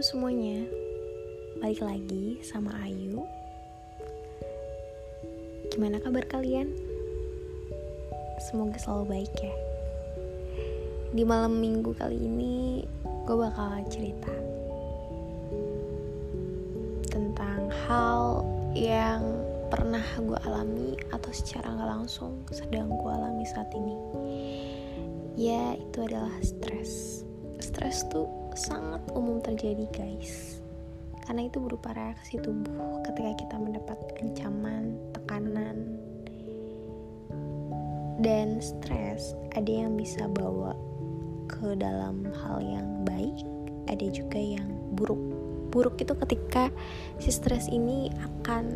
Semuanya, balik lagi sama Ayu. Gimana kabar kalian? Semoga selalu baik ya. Di malam minggu kali ini, gue bakal cerita tentang hal yang pernah gue alami atau secara nggak langsung sedang gue alami saat ini. Ya, itu adalah stres. Stres tuh sangat umum terjadi guys karena itu berupa reaksi tubuh ketika kita mendapat ancaman, tekanan, dan stres ada yang bisa bawa ke dalam hal yang baik, ada juga yang buruk. Buruk itu ketika si stres ini akan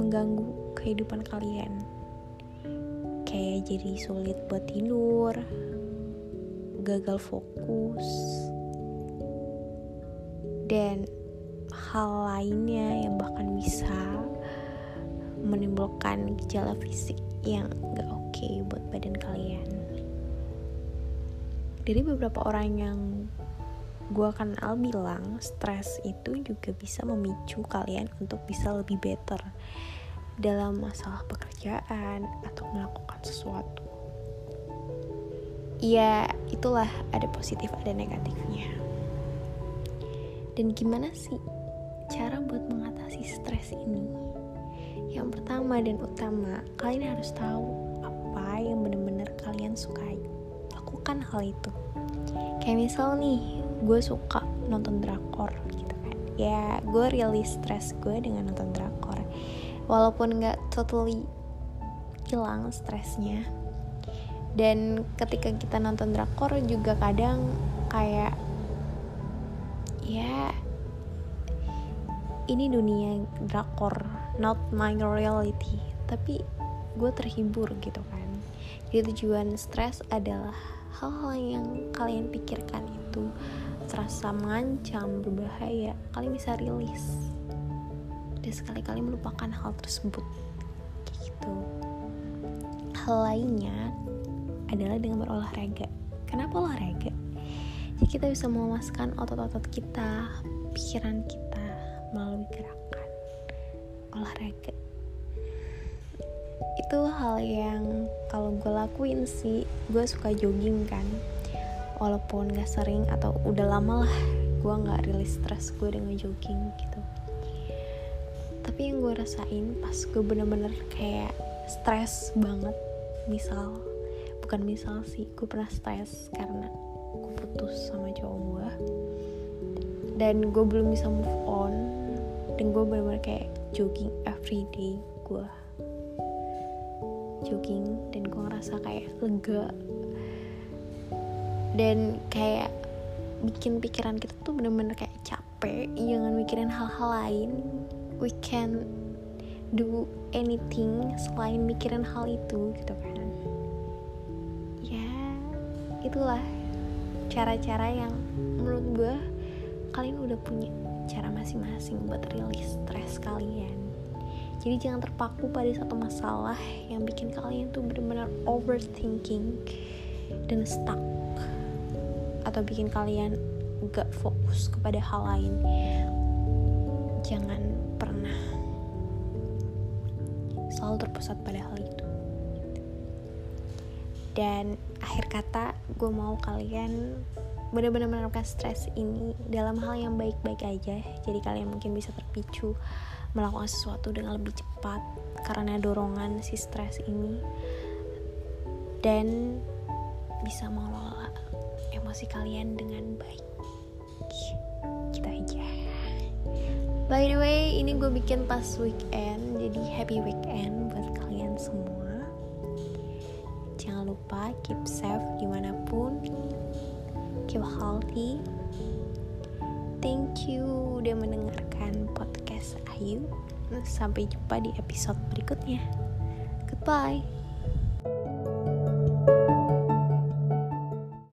mengganggu kehidupan kalian. Kayak jadi sulit buat tidur, gagal fokus, dan hal lainnya yang bahkan bisa menimbulkan gejala fisik yang gak oke okay buat badan kalian. Dari beberapa orang yang gue kenal bilang stres itu juga bisa memicu kalian untuk bisa lebih better dalam masalah pekerjaan atau melakukan sesuatu. Ya, itulah ada positif ada negatifnya. Dan gimana sih cara buat mengatasi stres ini? Yang pertama dan utama, kalian harus tahu apa yang benar-benar kalian sukai. Lakukan hal itu. Kayak misal nih, gue suka nonton drakor gitu kan. Ya, gue rilis stres gue dengan nonton drakor. Walaupun gak totally hilang stresnya. Dan ketika kita nonton drakor juga kadang kayak ini dunia drakor not my reality. Tapi gue terhibur gitu kan. Jadi tujuan stres adalah hal-hal yang kalian pikirkan itu terasa mengancam berbahaya. Kalian bisa rilis. Dan sekali-kali melupakan hal tersebut. Kayak gitu. Hal lainnya adalah dengan berolahraga. Kenapa olahraga? Jadi kita bisa memuaskan otot-otot kita pikiran kita melalui gerakan olahraga. Itu hal yang kalau gue lakuin sih gue suka jogging kan. Walaupun gak sering atau udah lama lah gue gak rilis stres gue dengan jogging gitu. Tapi yang gue rasain pas gue bener-bener kayak stres banget misal bukan misal sih gue pernah stres karena gue putus sama cowok gue dan gue belum bisa move on dan gue bener-bener kayak jogging every day gue jogging dan gue ngerasa kayak lega. Dan kayak bikin pikiran kita tuh bener-bener kayak capek. Jangan mikirin hal-hal lain. We can do anything selain mikirin hal itu gitu kan. Ya itulah cara-cara yang menurut gue kalian udah punya cara masing-masing buat rilis stres kalian. Jadi jangan terpaku pada satu masalah yang bikin kalian tuh benar-benar overthinking dan stuck atau bikin kalian gak fokus kepada hal lain. Jangan pernah selalu terpusat pada hal itu dan akhir kata gue mau kalian benar-benar menerapkan stres ini dalam hal yang baik-baik aja. Jadi kalian mungkin bisa terpicu melakukan sesuatu dengan lebih cepat karena dorongan si stres ini. Dan bisa mengelola emosi kalian dengan baik. Kita aja. By the way ini gue bikin pas weekend jadi happy weekend buat kalian semua jangan lupa keep safe di mana pun keep healthy. Thank you udah mendengarkan podcast Ayu. Sampai jumpa di episode berikutnya. Goodbye